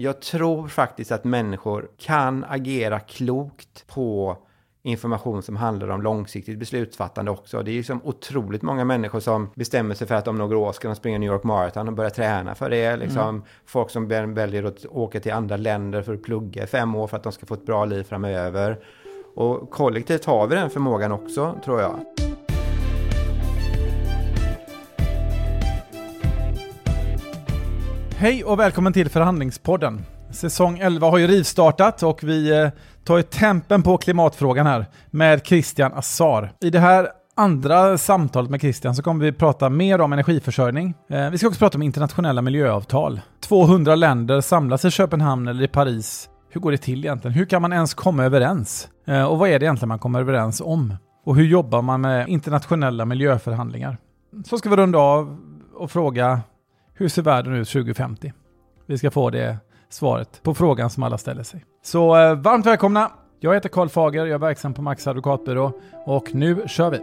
Jag tror faktiskt att människor kan agera klokt på information som handlar om långsiktigt beslutsfattande också. Det är ju som otroligt många människor som bestämmer sig för att om några år ska de springa New York Marathon och börja träna för det. Liksom mm. Folk som väljer att åka till andra länder för att plugga i fem år för att de ska få ett bra liv framöver. Och kollektivt har vi den förmågan också, tror jag. Hej och välkommen till Förhandlingspodden. Säsong 11 har ju rivstartat och vi eh, tar ju tempen på klimatfrågan här med Christian Assar. I det här andra samtalet med Christian så kommer vi prata mer om energiförsörjning. Eh, vi ska också prata om internationella miljöavtal. 200 länder samlas i Köpenhamn eller i Paris. Hur går det till egentligen? Hur kan man ens komma överens? Eh, och vad är det egentligen man kommer överens om? Och hur jobbar man med internationella miljöförhandlingar? Så ska vi runda av och fråga hur ser världen ut 2050? Vi ska få det svaret på frågan som alla ställer sig. Så eh, varmt välkomna! Jag heter Karl Fager, jag är verksam på Max advokatbyrå och nu kör vi!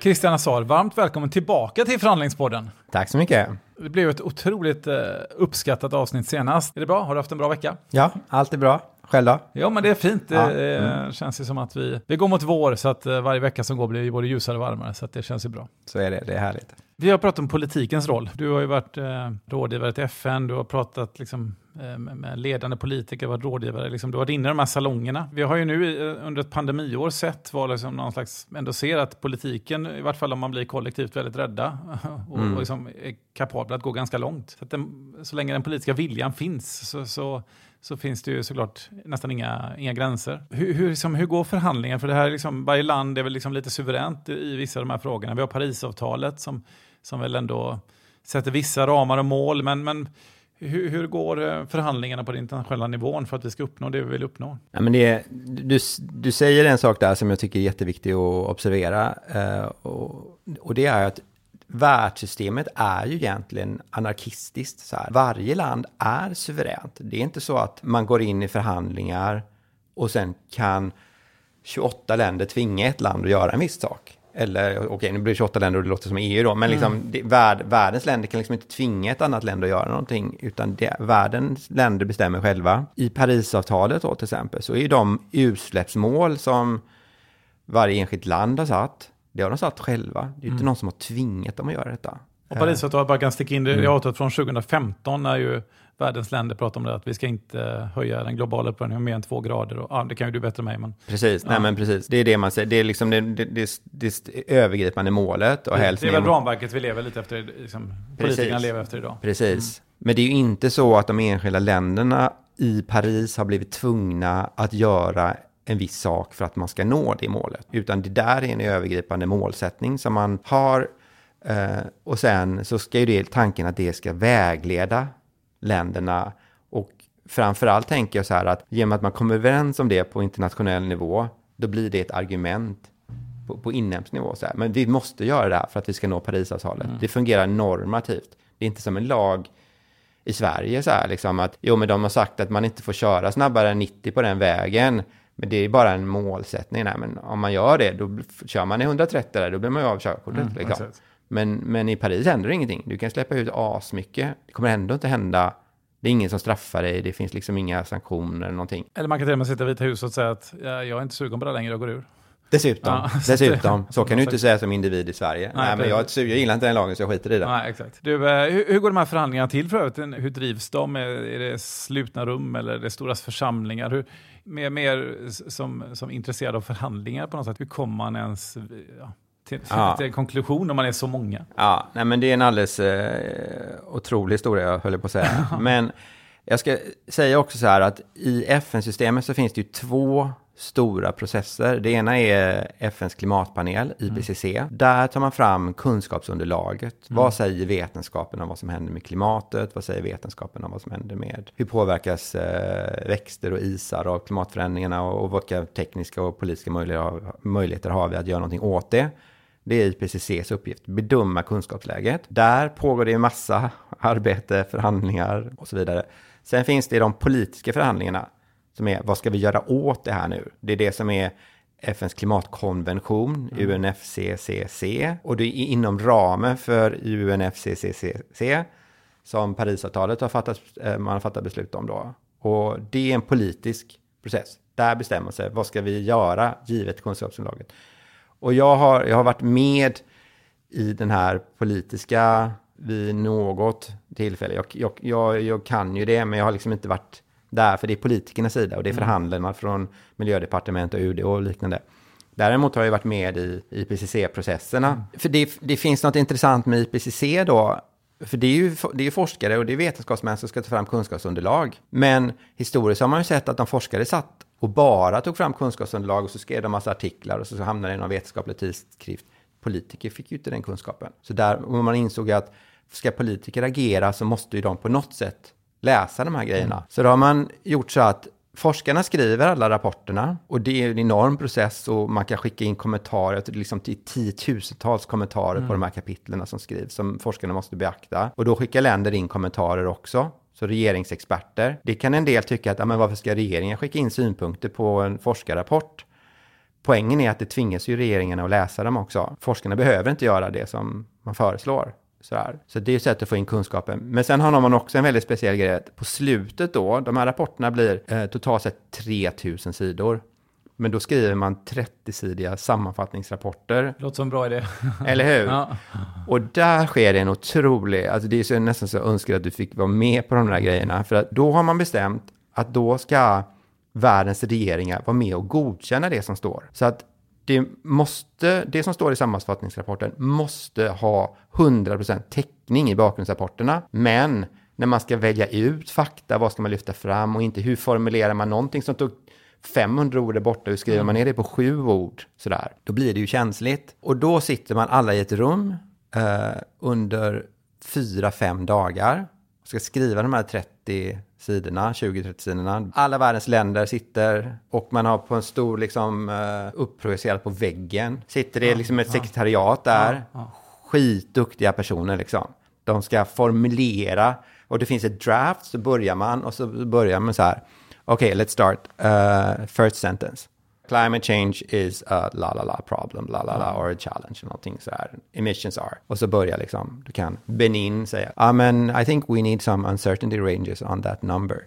Christian Azar, varmt välkommen tillbaka till Förhandlingspodden. Tack så mycket. Det blev ett otroligt eh, uppskattat avsnitt senast. Är det bra? Har du haft en bra vecka? Ja, allt är bra. Själv då? Ja, men det är fint. Det ja. mm. känns ju som att vi, vi går mot vår, så att eh, varje vecka som går blir både ljusare och varmare, så att det känns ju bra. Så är det, det är härligt. Vi har pratat om politikens roll. Du har ju varit eh, rådgivare till FN, du har pratat liksom, eh, med ledande politiker, varit rådgivare, liksom, du har varit inne i de här salongerna. Vi har ju nu eh, under ett pandemiår sett vad liksom någon slags, ändå ser att politiken, i vart fall om man blir kollektivt väldigt rädda och, mm. och liksom är kapabla att gå ganska långt. Så, den, så länge den politiska viljan finns så, så så finns det ju såklart nästan inga, inga gränser. Hur, hur, liksom, hur går förhandlingen? För det här liksom, varje land är väl liksom lite suveränt i vissa av de här frågorna. Vi har Parisavtalet som, som väl ändå sätter vissa ramar och mål, men, men hur, hur, går eh, förhandlingarna på den internationella nivån för att vi ska uppnå det vi vill uppnå? Ja, men det, du, du säger en sak där som jag tycker är jätteviktig att observera. Eh, och, och, det är att världssystemet är ju egentligen anarkistiskt. Så här. Varje land är suveränt. Det är inte så att man går in i förhandlingar och sen kan 28 länder tvinga ett land att göra en viss sak. Eller okej, okay, nu blir det 28 länder och det låter som EU då, men liksom, mm. det, värld, världens länder kan liksom inte tvinga ett annat land att göra någonting, utan det, världens länder bestämmer själva. I Parisavtalet då till exempel, så är de utsläppsmål som varje enskilt land har satt, det har de satt själva. Det är mm. inte någon som har tvingat dem att göra detta. Och Parisavtalet, bara kan sticka in det, mm. avtalet från 2015 när ju världens länder pratar om det, att vi ska inte höja den globala uppvärmningen mer än två grader. Och, ja, det kan ju du bättre än mig. Men, precis, ja. nej men precis. Det är det man säger. Det är liksom det, det, det, det övergripande målet. Och det, det är väl ramverket vi lever lite efter, liksom, politikerna lever efter idag. Precis. Mm. Men det är ju inte så att de enskilda länderna i Paris har blivit tvungna att göra en viss sak för att man ska nå det målet. Utan det där är en övergripande målsättning som man har. Eh, och sen så ska ju det tanken att det ska vägleda länderna. Och framförallt tänker jag så här att genom att man kommer överens om det på internationell nivå, då blir det ett argument på, på inhemsk nivå. Så här. Men vi måste göra det här för att vi ska nå Parisavtalet. Mm. Det fungerar normativt. Det är inte som en lag i Sverige så här, liksom att jo, men de har sagt att man inte får köra snabbare än 90 på den vägen. Men det är bara en målsättning. Nej, men om man gör det, då kör man i 130 där, då blir man ju av körkortet. Mm, liksom. men, men i Paris händer det ingenting. Du kan släppa ut asmycket. Det kommer ändå inte hända. Det är ingen som straffar dig. Det finns liksom inga sanktioner eller någonting. Eller man kan till och med sitta i Vita huset och säga att jag är inte sugen på det längre, jag går ur. Dessutom, ja, dessutom. Så kan du inte säga som individ i Sverige. Nej, Nej men jag, jag gillar inte den lagen så jag skiter i det. Nej, exakt. Du, eh, hur, hur, går de här förhandlingarna till för övrigt? Hur drivs de? Är det slutna rum eller är det stora församlingar? Hur, mer, mer som, som intresserad av förhandlingar på något sätt. Hur kommer man ens ja, till, ja. till konklusion om man är så många? Ja, nej, men det är en alldeles eh, otrolig historia, höll jag på att säga. men jag ska säga också så här att i FN-systemet så finns det ju två stora processer. Det ena är FNs klimatpanel, IPCC. Mm. Där tar man fram kunskapsunderlaget. Mm. Vad säger vetenskapen om vad som händer med klimatet? Vad säger vetenskapen om vad som händer med hur påverkas eh, växter och isar av klimatförändringarna och, och vilka tekniska och politiska möjligheter, möjligheter har vi att göra någonting åt det? Det är IPCCs uppgift, bedöma kunskapsläget. Där pågår det en massa arbete, förhandlingar och så vidare. Sen finns det de politiska förhandlingarna som är vad ska vi göra åt det här nu? Det är det som är FNs klimatkonvention, UNFCCC. Och det är inom ramen för UNFCCC som Parisavtalet har fattat, eh, man har fattat beslut om då. Och det är en politisk process. Där bestämmer sig, vad ska vi göra givet kunskapsunderlaget? Och jag har, jag har varit med i den här politiska vid något tillfälle. Jag, jag, jag, jag kan ju det, men jag har liksom inte varit där, för det är politikernas sida och det är mm. förhandlarna från miljödepartement och UD och liknande. Däremot har jag varit med i IPCC-processerna. Mm. För det, det, finns något intressant med IPCC då, för det är ju det är forskare och det är vetenskapsmän som ska ta fram kunskapsunderlag. Men historiskt har man ju sett att de forskare satt och bara tog fram kunskapsunderlag och så skrev de massa artiklar och så hamnade det i någon vetenskaplig tidskrift. Politiker fick ju inte den kunskapen. Så där, och man insåg att ska politiker agera så måste ju de på något sätt läsa de här grejerna. Mm. Så då har man gjort så att forskarna skriver alla rapporterna och det är en enorm process och man kan skicka in kommentarer, liksom till tiotusentals kommentarer mm. på de här kapitlerna som skrivs som forskarna måste beakta. Och då skickar länder in kommentarer också. Så regeringsexperter. Det kan en del tycka att, ja, men varför ska regeringen skicka in synpunkter på en forskarrapport? Poängen är att det tvingas ju regeringen att läsa dem också. Forskarna behöver inte göra det som man föreslår. Sådär. Så det är ett sätt att få in kunskapen. Men sen har man också en väldigt speciell grej. På slutet då, de här rapporterna blir eh, totalt sett 3000 sidor. Men då skriver man 30-sidiga sammanfattningsrapporter. Låter som en bra idé. Eller hur? Ja. Och där sker det en otrolig, alltså det är så nästan så önskar att du fick vara med på de där grejerna. För att då har man bestämt att då ska världens regeringar vara med och godkänna det som står. Så att det, måste, det som står i sammanfattningsrapporten måste ha 100% täckning i bakgrundsrapporterna. Men när man ska välja ut fakta, vad ska man lyfta fram och inte hur formulerar man någonting som tog 500 ord är borta, hur skriver mm. man ner det på sju ord? Sådär. Då blir det ju känsligt. Och då sitter man alla i ett rum eh, under fyra, fem dagar. Ska skriva de här 30 sidorna, 20-30 sidorna. Alla världens länder sitter och man har på en stor, liksom, uh, upprojicerat på väggen. Sitter det liksom ett sekretariat där. Skitduktiga personer liksom. De ska formulera och det finns ett draft så börjar man och så börjar man så här. Okej, okay, let's start. Uh, first sentence climate change is a la la la problem, la la la, or a challenge, någonting så här. Emissions are. Och så börjar liksom, du kan Benin säga, ah, men I think we need some uncertainty ranges on that number.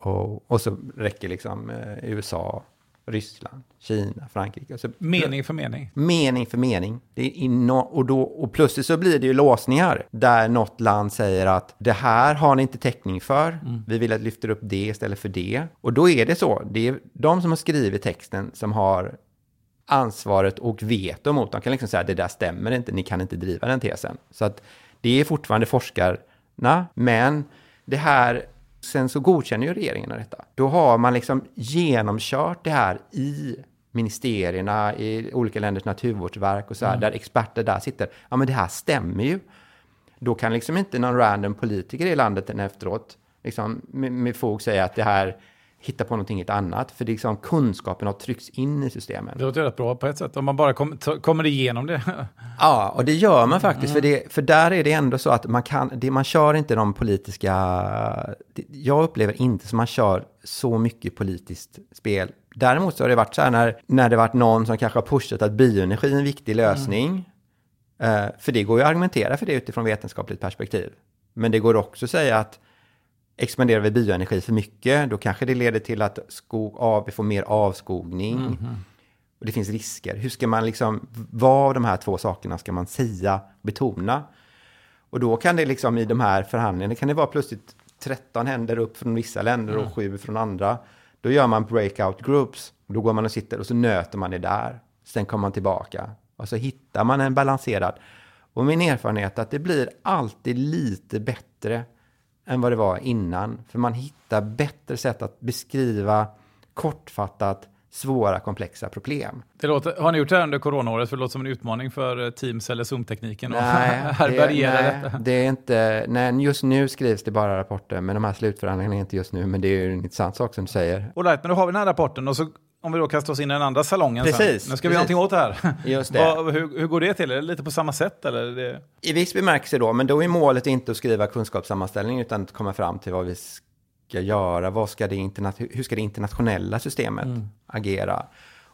Och, och så räcker liksom eh, USA Ryssland, Kina, Frankrike. Så, mening för mening. Mening för mening. Det är no och, då, och plötsligt så blir det ju låsningar där något land säger att det här har ni inte täckning för. Mm. Vi vill att lyfter upp det istället för det. Och då är det så. Det är de som har skrivit texten som har ansvaret och veto mot. De kan liksom säga att det där stämmer inte, ni kan inte driva den tesen. Så att det är fortfarande forskarna, men det här Sen så godkänner ju regeringen detta. Då har man liksom genomkört det här i ministerierna, i olika länders naturvårdsverk och så här, mm. där experter där sitter. Ja, men det här stämmer ju. Då kan liksom inte någon random politiker i landet efteråt liksom med, med fog säga att det här hitta på någonting helt annat. För det liksom, kunskapen har tryckts in i systemen. Det låter rätt bra på ett sätt, om man bara kom, kommer igenom det. ja, och det gör man faktiskt. Mm. För, det, för där är det ändå så att man kan, det, man kör inte de politiska... Jag upplever inte som man kör så mycket politiskt spel. Däremot så har det varit så här när, när det varit någon som kanske har pushat att bioenergi är en viktig lösning. Mm. Uh, för det går ju att argumentera för det utifrån vetenskapligt perspektiv. Men det går också att säga att expanderar vi bioenergi för mycket, då kanske det leder till att skog, av, vi får mer avskogning. Mm -hmm. Och det finns risker. Hur ska man liksom, vad av de här två sakerna ska man säga, betona? Och då kan det liksom i de här förhandlingarna, kan det vara plötsligt 13 händer upp från vissa länder mm. och 7 från andra. Då gör man breakout groups. Då går man och sitter och så nöter man det där. Sen kommer man tillbaka och så hittar man en balanserad. Och min erfarenhet är att det blir alltid lite bättre än vad det var innan. För man hittar bättre sätt att beskriva kortfattat svåra, komplexa problem. Det låter, har ni gjort det här under coronaåret? För det låter som en utmaning för eh, Teams eller Zoom-tekniken nej, härbärgera det, detta. Det är inte, nej, just nu skrivs det bara rapporter, men de här slutförhandlingarna är inte just nu, men det är ju en intressant sak som du säger. All right, men då har vi den här rapporten och så om vi då kastar oss in i den andra salongen precis, sen. Nu ska vi göra någonting åt det här. Just det. Vad, hur, hur, går det till? Är det lite på samma sätt? Eller det... I viss bemärkelse då, men då är målet inte att skriva kunskapssammanställning utan att komma fram till vad vi ska göra. Vad ska det hur ska det internationella systemet mm. agera?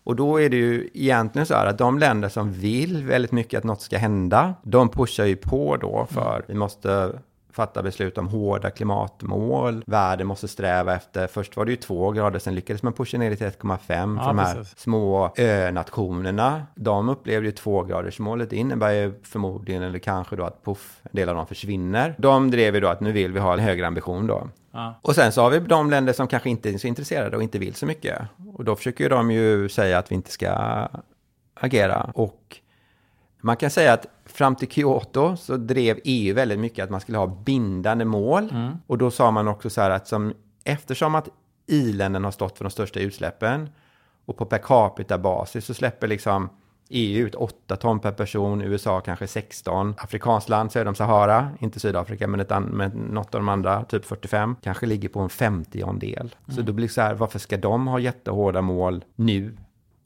Och då är det ju egentligen så här att de länder som vill väldigt mycket att något ska hända, de pushar ju på då för vi måste fatta beslut om hårda klimatmål. Världen måste sträva efter, först var det ju två grader, sen lyckades man pusha ner det till 1,5 för de här precis. små önationerna. De upplevde ju tvågradersmålet. Det innebär ju förmodligen, eller kanske då att puff, en del av dem försvinner. De drev ju då att nu vill vi ha en högre ambition då. Ja. Och sen så har vi de länder som kanske inte är så intresserade och inte vill så mycket. Och då försöker ju de ju säga att vi inte ska agera. Och man kan säga att fram till Kyoto så drev EU väldigt mycket att man skulle ha bindande mål. Och då sa man också så här att som, eftersom att i-länderna har stått för de största utsläppen och på per capita basis så släpper liksom EU ut 8 ton per person, USA kanske 16. Afrikanskt land söder om Sahara, inte Sydafrika, men, ett an, men något av de andra, typ 45, kanske ligger på en 50 del. Så då blir det så här, varför ska de ha jättehårda mål nu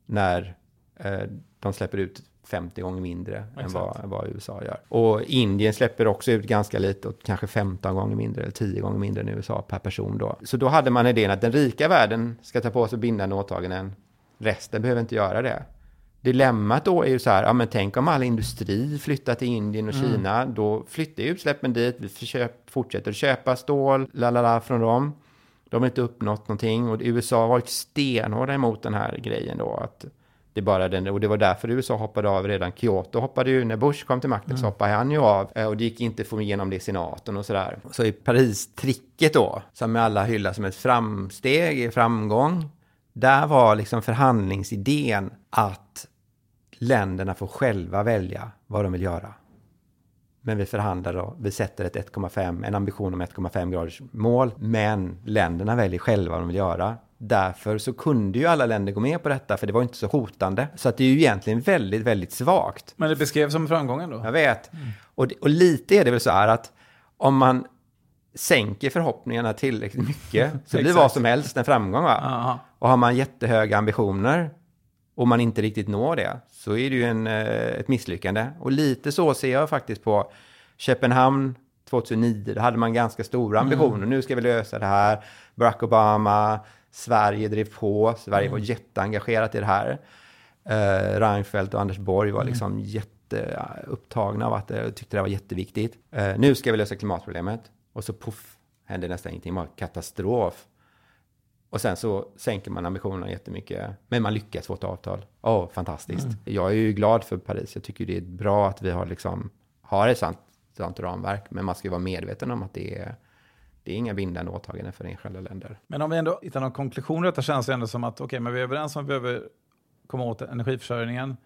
när eh, de släpper ut 50 gånger mindre än vad, vad USA gör. Och Indien släpper också ut ganska lite, och kanske 15 gånger mindre eller 10 gånger mindre än USA per person då. Så då hade man idén att den rika världen ska ta på sig bindande åtaganden, resten behöver inte göra det. Dilemmat då är ju så här, ja men tänk om all industri flyttar till Indien och Kina, då flyttar ju utsläppen dit, vi fortsätter köpa stål, lalala, från dem. De har inte uppnått någonting och USA varit stenhårda emot den här grejen då, att det bara den, och det var därför USA hoppade av redan. Kyoto hoppade ju, när Bush kom till makten så hoppade han ju av. Eh, Och det gick inte att få igenom det i senaten och sådär. Så i Paris-tricket då, som alla hyllar som ett framsteg, i framgång, där var liksom förhandlingsidén att länderna får själva välja vad de vill göra. Men vi förhandlar då, vi sätter ett 1,5, en ambition om 1,5 graders mål, men länderna väljer själva vad de vill göra. Därför så kunde ju alla länder gå med på detta, för det var inte så hotande. Så att det är ju egentligen väldigt, väldigt svagt. Men det beskrevs som framgången då? Jag vet. Och, det- och lite är det väl så här att om man sänker förhoppningarna tillräckligt mycket så blir vad som helst en framgång. Va? Och har man jättehöga ambitioner och man inte riktigt når det så är det ju en, eh, ett misslyckande. Och lite så ser jag faktiskt på Köpenhamn 2009. Då hade man ganska stora ambitioner. Nu ska vi lösa det här. Barack Obama, Sverige drev på. Sverige var jätteengagerat i det här. Uh, Reinfeldt och Anders Borg var liksom jätteupptagna av att det tyckte det var jätteviktigt. Eh, nu ska vi lösa klimatproblemet. Och så puff, hände nästan ingenting. Var katastrof. Och sen så sänker man ambitionerna jättemycket. Men man lyckas få ett avtal. Åh, fantastiskt. Jag är ju glad för Paris. Jag tycker det är bra att vi har, liksom, har ett sånt, sånt ramverk. Men man ska ju vara medveten om att det är, det är inga bindande åtaganden för enskilda länder. Men om vi ändå hittar någon konklusion i detta känns det ändå som att okej, men vi är överens om att vi behöver komma åt energiförsörjningen.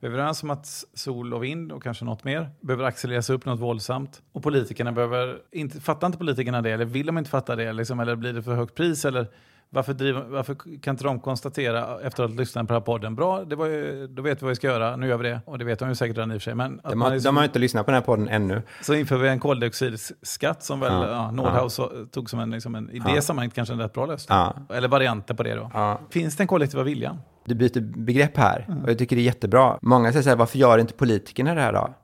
Vi är överens om att sol och vind och kanske något mer behöver accelereras upp något våldsamt. Och politikerna behöver, inte, fattar inte politikerna det eller vill de inte fatta det liksom, eller blir det för högt pris eller varför, driver, varför kan inte de konstatera efter att ha lyssnat på den här podden, bra, det var ju, då vet vi vad vi ska göra, nu gör vi det. Och det vet de ju säkert redan i och för sig. Men De har, liksom- de har inte lyssnat på den här podden ännu. så inför vi en koldioxidskatt som väl Ja. ja, Nordhaus tog som en, liksom en i Ja. det sammanhanget kanske en rätt bra lösning. Ja. Eller varianter på det då. Ja. Finns det en kollektiva viljan? Du byter begrepp här och jag tycker det är jättebra. Många säger så här, varför gör inte politikerna det här då?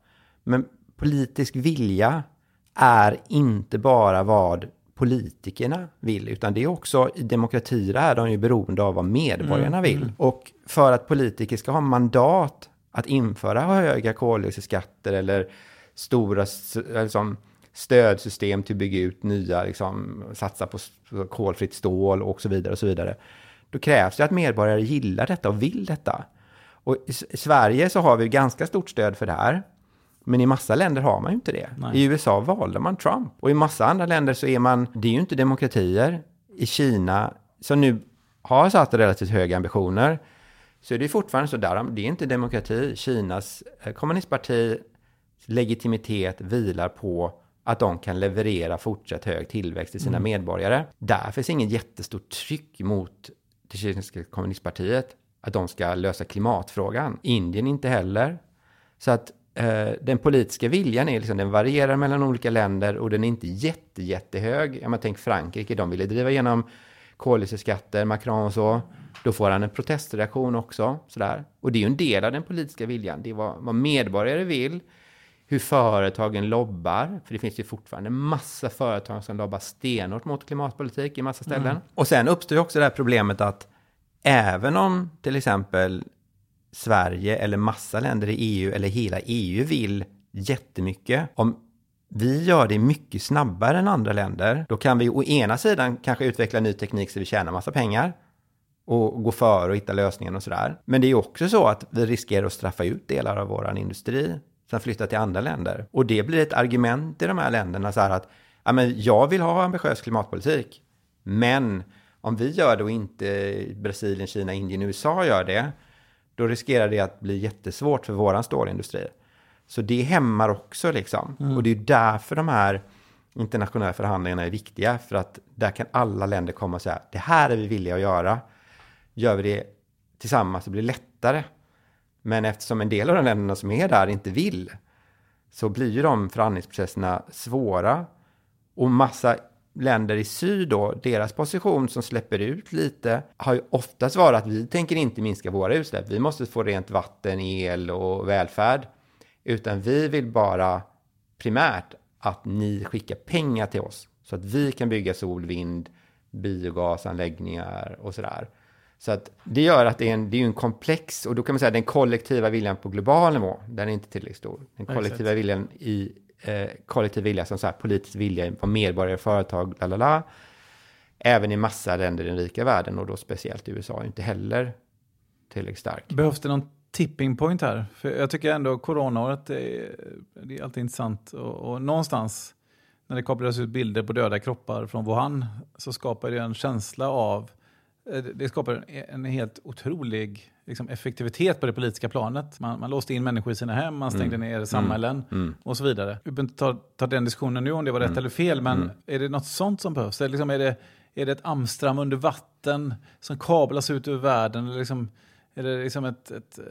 Men politisk vilja är inte bara vad politikerna vill, utan det är också i demokratier är de ju beroende av vad medborgarna vill. Och för att politiker ska ha mandat att införa höga koldioxidskatter eller stora liksom, stödsystem till att bygga ut nya, liksom, satsa på kolfritt stål och så vidare och så vidare. Då krävs det att medborgare gillar detta och vill detta. Och i Sverige så har vi ganska stort stöd för det här. Men i massa länder har man ju inte det. Nej. I USA valde man Trump. Och i massa andra länder så är man, det är ju inte demokratier. I Kina, som nu har satt relativt höga ambitioner, så är det fortfarande så där, det är inte demokrati. Kinas eh, kommunistparti legitimitet vilar på att de kan leverera fortsatt hög tillväxt till sina medborgare. Där finns inget jättestort tryck mot det kinesiska kommunistpartiet att de ska lösa klimatfrågan. Indien inte heller. Så att Eh, den politiska viljan är liksom, den varierar mellan olika länder och den är inte jätte, jättehög. Jag menar, tänk Frankrike, de ville driva igenom koldioxidskatter, Macron och så. Då får han en protestreaktion också. Sådär. Och det är ju en del av den politiska viljan. Det är vad, vad medborgare vill, hur företagen lobbar. För det finns ju fortfarande massa företag som lobbar stenhårt mot klimatpolitik i massa ställen. Mm. Och sen uppstår ju också det här problemet att även om till exempel Sverige eller massa länder i EU eller hela EU vill jättemycket, om vi gör det mycket snabbare än andra länder, då kan vi å ena sidan kanske utveckla ny teknik så vi tjänar massa pengar och gå före och hitta lösningen och sådär. Men det är också så att vi riskerar att straffa ut delar av vår industri som flyttar till andra länder. Och det blir ett argument i de här länderna så här att ja, men jag vill ha ambitiös klimatpolitik, men om vi gör det och inte Brasilien, Kina, Indien, USA gör det, då riskerar det att bli jättesvårt för våran stålindustri. Så det hämmar också liksom. Mm. Och det är därför de här internationella förhandlingarna är viktiga. För att där kan alla länder komma och säga, det här är vi villiga att göra. Gör vi det tillsammans så blir det lättare. Men eftersom en del av de länderna som är där inte vill, så blir ju de förhandlingsprocesserna svåra. Och massa länder i syd då, deras position som släpper ut lite, har ju oftast varit att vi tänker inte minska våra utsläpp. Vi måste få rent vatten, el och välfärd. Utan vi vill bara primärt att ni skickar pengar till oss så att vi kan bygga sol, vind, biogasanläggningar och sådär. Så att det gör att det är, en, det är en komplex, och då kan man säga den kollektiva viljan på global nivå, den är inte tillräckligt stor. Den kollektiva viljan i eh, kollektiv vilja som så här politisk vilja på medborgare, företag, la la la. Även i massa länder i den rika världen och då speciellt i USA är inte heller tillräckligt stark. Behövs det någon tipping point här? För jag tycker ändå coronaåret, är, det är alltid intressant och, och någonstans när det kopplades ut bilder på döda kroppar från Wuhan så skapar det en känsla av det skapar en helt otrolig liksom, effektivitet på det politiska planet. Man, man låste in människor i sina hem, man stängde mm. ner samhällen mm. mm. och så vidare. Vi behöver inte ta, ta den diskussionen nu om det var rätt mm. eller fel, men mm. är det något sånt som behövs? Är liksom, är det, är det ett Amsterdam under vatten som kablas ut över världen? Eller liksom, är det liksom ett, ett, eh,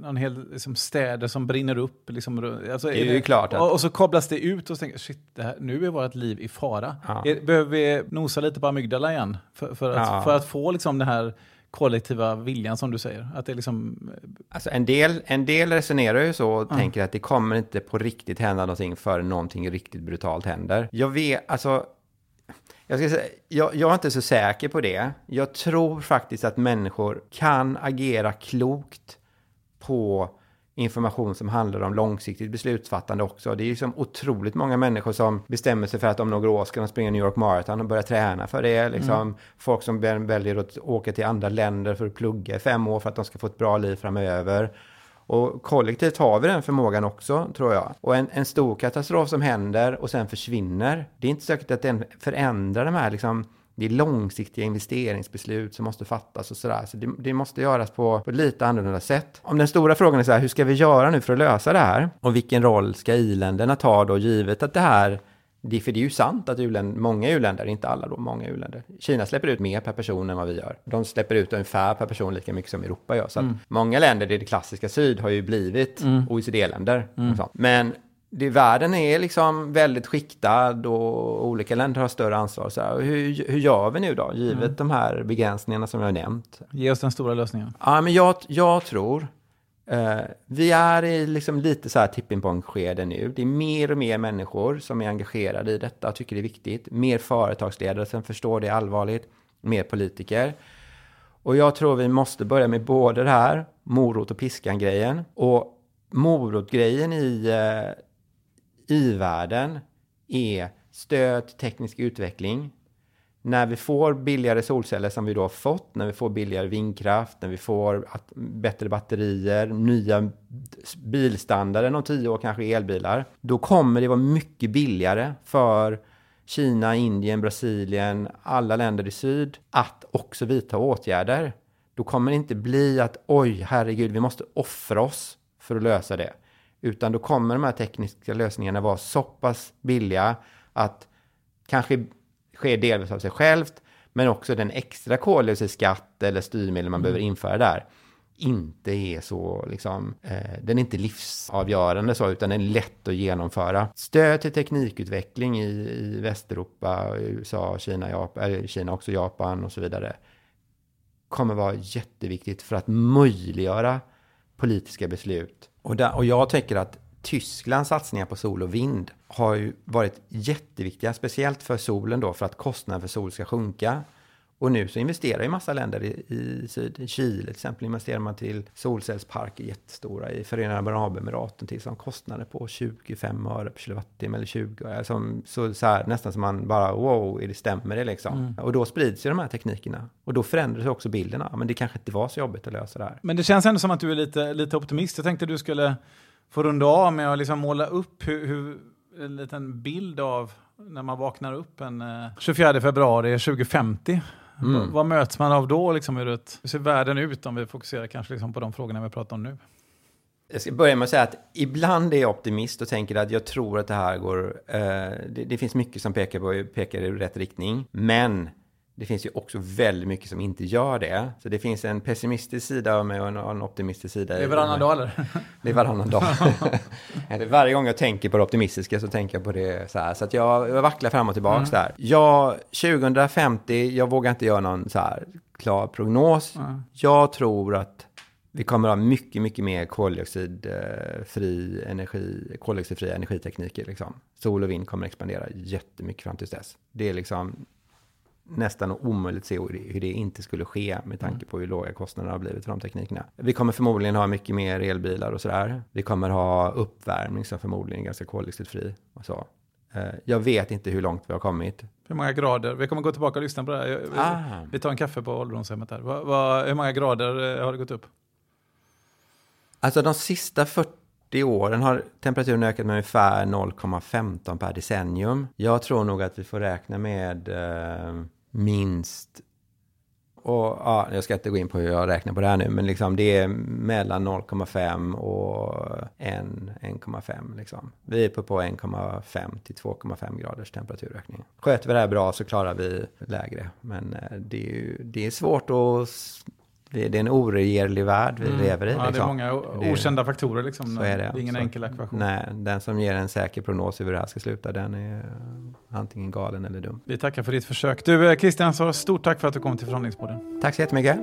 någon hel liksom städer som brinner upp? Liksom, alltså det är, ju klart. Att... Och, och, så kablas det ut och så tänker shit, det här, nu är vårt liv i fara. Ja. Är, behöver vi nosa lite på amygdala igen? För, för, att, ja. för att få liksom den här kollektiva viljan som du säger? Att det liksom... Alltså en del, en del resonerar ju så och mm. tänker att det kommer inte på riktigt hända någonting förrän någonting riktigt brutalt händer. Jag vet, alltså jag, ska säga, jag, jag, är inte så säker på det. Jag tror faktiskt att människor kan agera klokt på information som handlar om långsiktigt beslutsfattande också. Det är ju som otroligt många människor som bestämmer sig för att om några år ska de springa New York Marathon och börja träna för det. Liksom mm. Folk som väljer att åka till andra länder för att plugga i fem år för att de ska få ett bra liv framöver. Och kollektivt har vi den förmågan också, tror jag. Och en, en stor katastrof som händer och sen försvinner, det är inte säkert att den förändrar de här liksom, det är långsiktiga investeringsbeslut som måste fattas och sådär. Så det, det måste göras på, på ett lite annorlunda sätt. Om den stora frågan är så här, hur ska vi göra nu för att lösa det här? Och vilken roll ska i-länderna ta då, givet att det här det, för det är ju sant att uländer, många u-länder, inte alla då, många u-länder. Kina släpper ut mer per person än vad vi gör. De släpper ut ungefär per person lika mycket som Europa gör. Så mm. många länder i det klassiska syd har ju blivit mm. OECD-länder. Mm. Men det, världen är liksom väldigt skiktad och olika länder har större ansvar. Så hur, hur gör vi nu då, givet mm. de här begränsningarna som jag har nämnt? Ge oss den stora lösningen. Ja, men jag, jag tror Uh, vi är i liksom lite så här tipping point-skede nu. Det är mer och mer människor som är engagerade i detta och tycker det är viktigt. Mer företagsledare som förstår det allvarligt. Mer politiker. Och jag tror vi måste börja med både det här, morot och piskan-grejen. Och morot-grejen i, uh, i världen är stöd till teknisk utveckling när vi får billigare solceller som vi då har fått, när vi får billigare vindkraft, när vi får bättre batterier, nya bilstandarden om tio år kanske elbilar, då kommer det vara mycket billigare för Kina, Indien, Brasilien, alla länder i syd att också vidta åtgärder. Då kommer det inte bli att oj, herregud, vi måste offra oss för att lösa det. Utan då kommer de här tekniska lösningarna vara så pass billiga att kanske sker delvis av sig självt, men också den extra koldioxidskatt eller styrmedel man mm. behöver införa där inte är så, liksom, eh, den är inte livsavgörande så, utan den är lätt att genomföra. Stöd till teknikutveckling i, i Västeuropa, USA, Kina, Japan, eller Kina också, Japan och så vidare, kommer vara jätteviktigt för att möjliggöra politiska beslut. Och, där, och jag tänker att Tysklands satsningar på sol och vind har ju varit jätteviktiga, speciellt för solen då, för att kostnaden för sol ska sjunka. Och nu så investerar ju massa länder i, i syd. I Chile till exempel investerar man till solcellsparker jättestora i Förenade Arabemiraten till som kostnader på 25 öre per kilowattimme eller 20. Alltså, så, så här, nästan som man bara wow, är det stämmer det liksom? Mm. Och då sprids ju de här teknikerna. Och då förändras också bilden. Men det kanske inte var så jobbigt att lösa det här. Men det känns ändå som att du är lite, lite optimist. Jag tänkte du skulle få runda av med att liksom måla upp hur, hur en liten bild av när man vaknar upp en 24 eh, februari 2050. Mm. Vad möts man av då? Liksom, hur, det, hur ser världen ut om vi fokuserar kanske liksom på de frågorna vi pratar om nu? Jag ska börja med att säga att ibland är jag optimist och tänker att jag tror att det här går... Eh, det, det, finns mycket som pekar, på, pekar i rätt riktning. Men det finns ju också väldigt mycket som inte gör det. Så det finns en pessimistisk sida av mig och en, optimistisk sida. Det är varannan dag eller? Det är varannan dag. Varje gång jag tänker på det optimistiska så tänker jag på det så här. Så att jag, jag vacklar fram och tillbaka mm. där. Jag, 2050, jag vågar inte göra någon så här klar prognos. Mm. Jag tror att vi kommer att ha mycket, mycket mer koldioxidfri energi, koldioxidfria energitekniker. Liksom. Sol och vind kommer att expandera jättemycket fram till dess. Det är liksom nästan omöjligt se hur det inte skulle ske med tanke mm. på hur låga kostnaderna har blivit för de teknikerna. Vi kommer förmodligen ha mycket mer elbilar och sådär. Vi kommer ha uppvärmning som förmodligen är ganska koldioxidfri och så. Eh, jag vet inte hur långt vi har kommit. Hur många grader? Vi kommer gå tillbaka och lyssna på det här. Ah. Vi tar en kaffe på ålderdomshemmet här. Hur många grader eh, har det gått upp? Alltså de sista 40 åren har temperaturen ökat med ungefär 0,15 per decennium. Jag tror nog att vi får räkna med eh, minst och ja, jag ska inte gå in på hur jag räknar på det här nu, men liksom det är mellan 0,5 och 1,5 liksom. Vi är på, på 1,5 till 2,5 graders temperaturökning. Sköter vi det här bra så klarar vi lägre, men eh, det är, ju, det är svårt att det är en oregerlig värld vi mm. lever i. Ja, liksom. det är många okända faktorer. Liksom. Så är det. det är ingen så, enkel ekvation. Nej, den som ger en säker prognos över hur det här ska sluta, den är antingen galen eller dum. Vi tackar för ditt försök. Du, eh, Christian, så stort tack för att du kom till förhandlingsborden. Tack så jättemycket.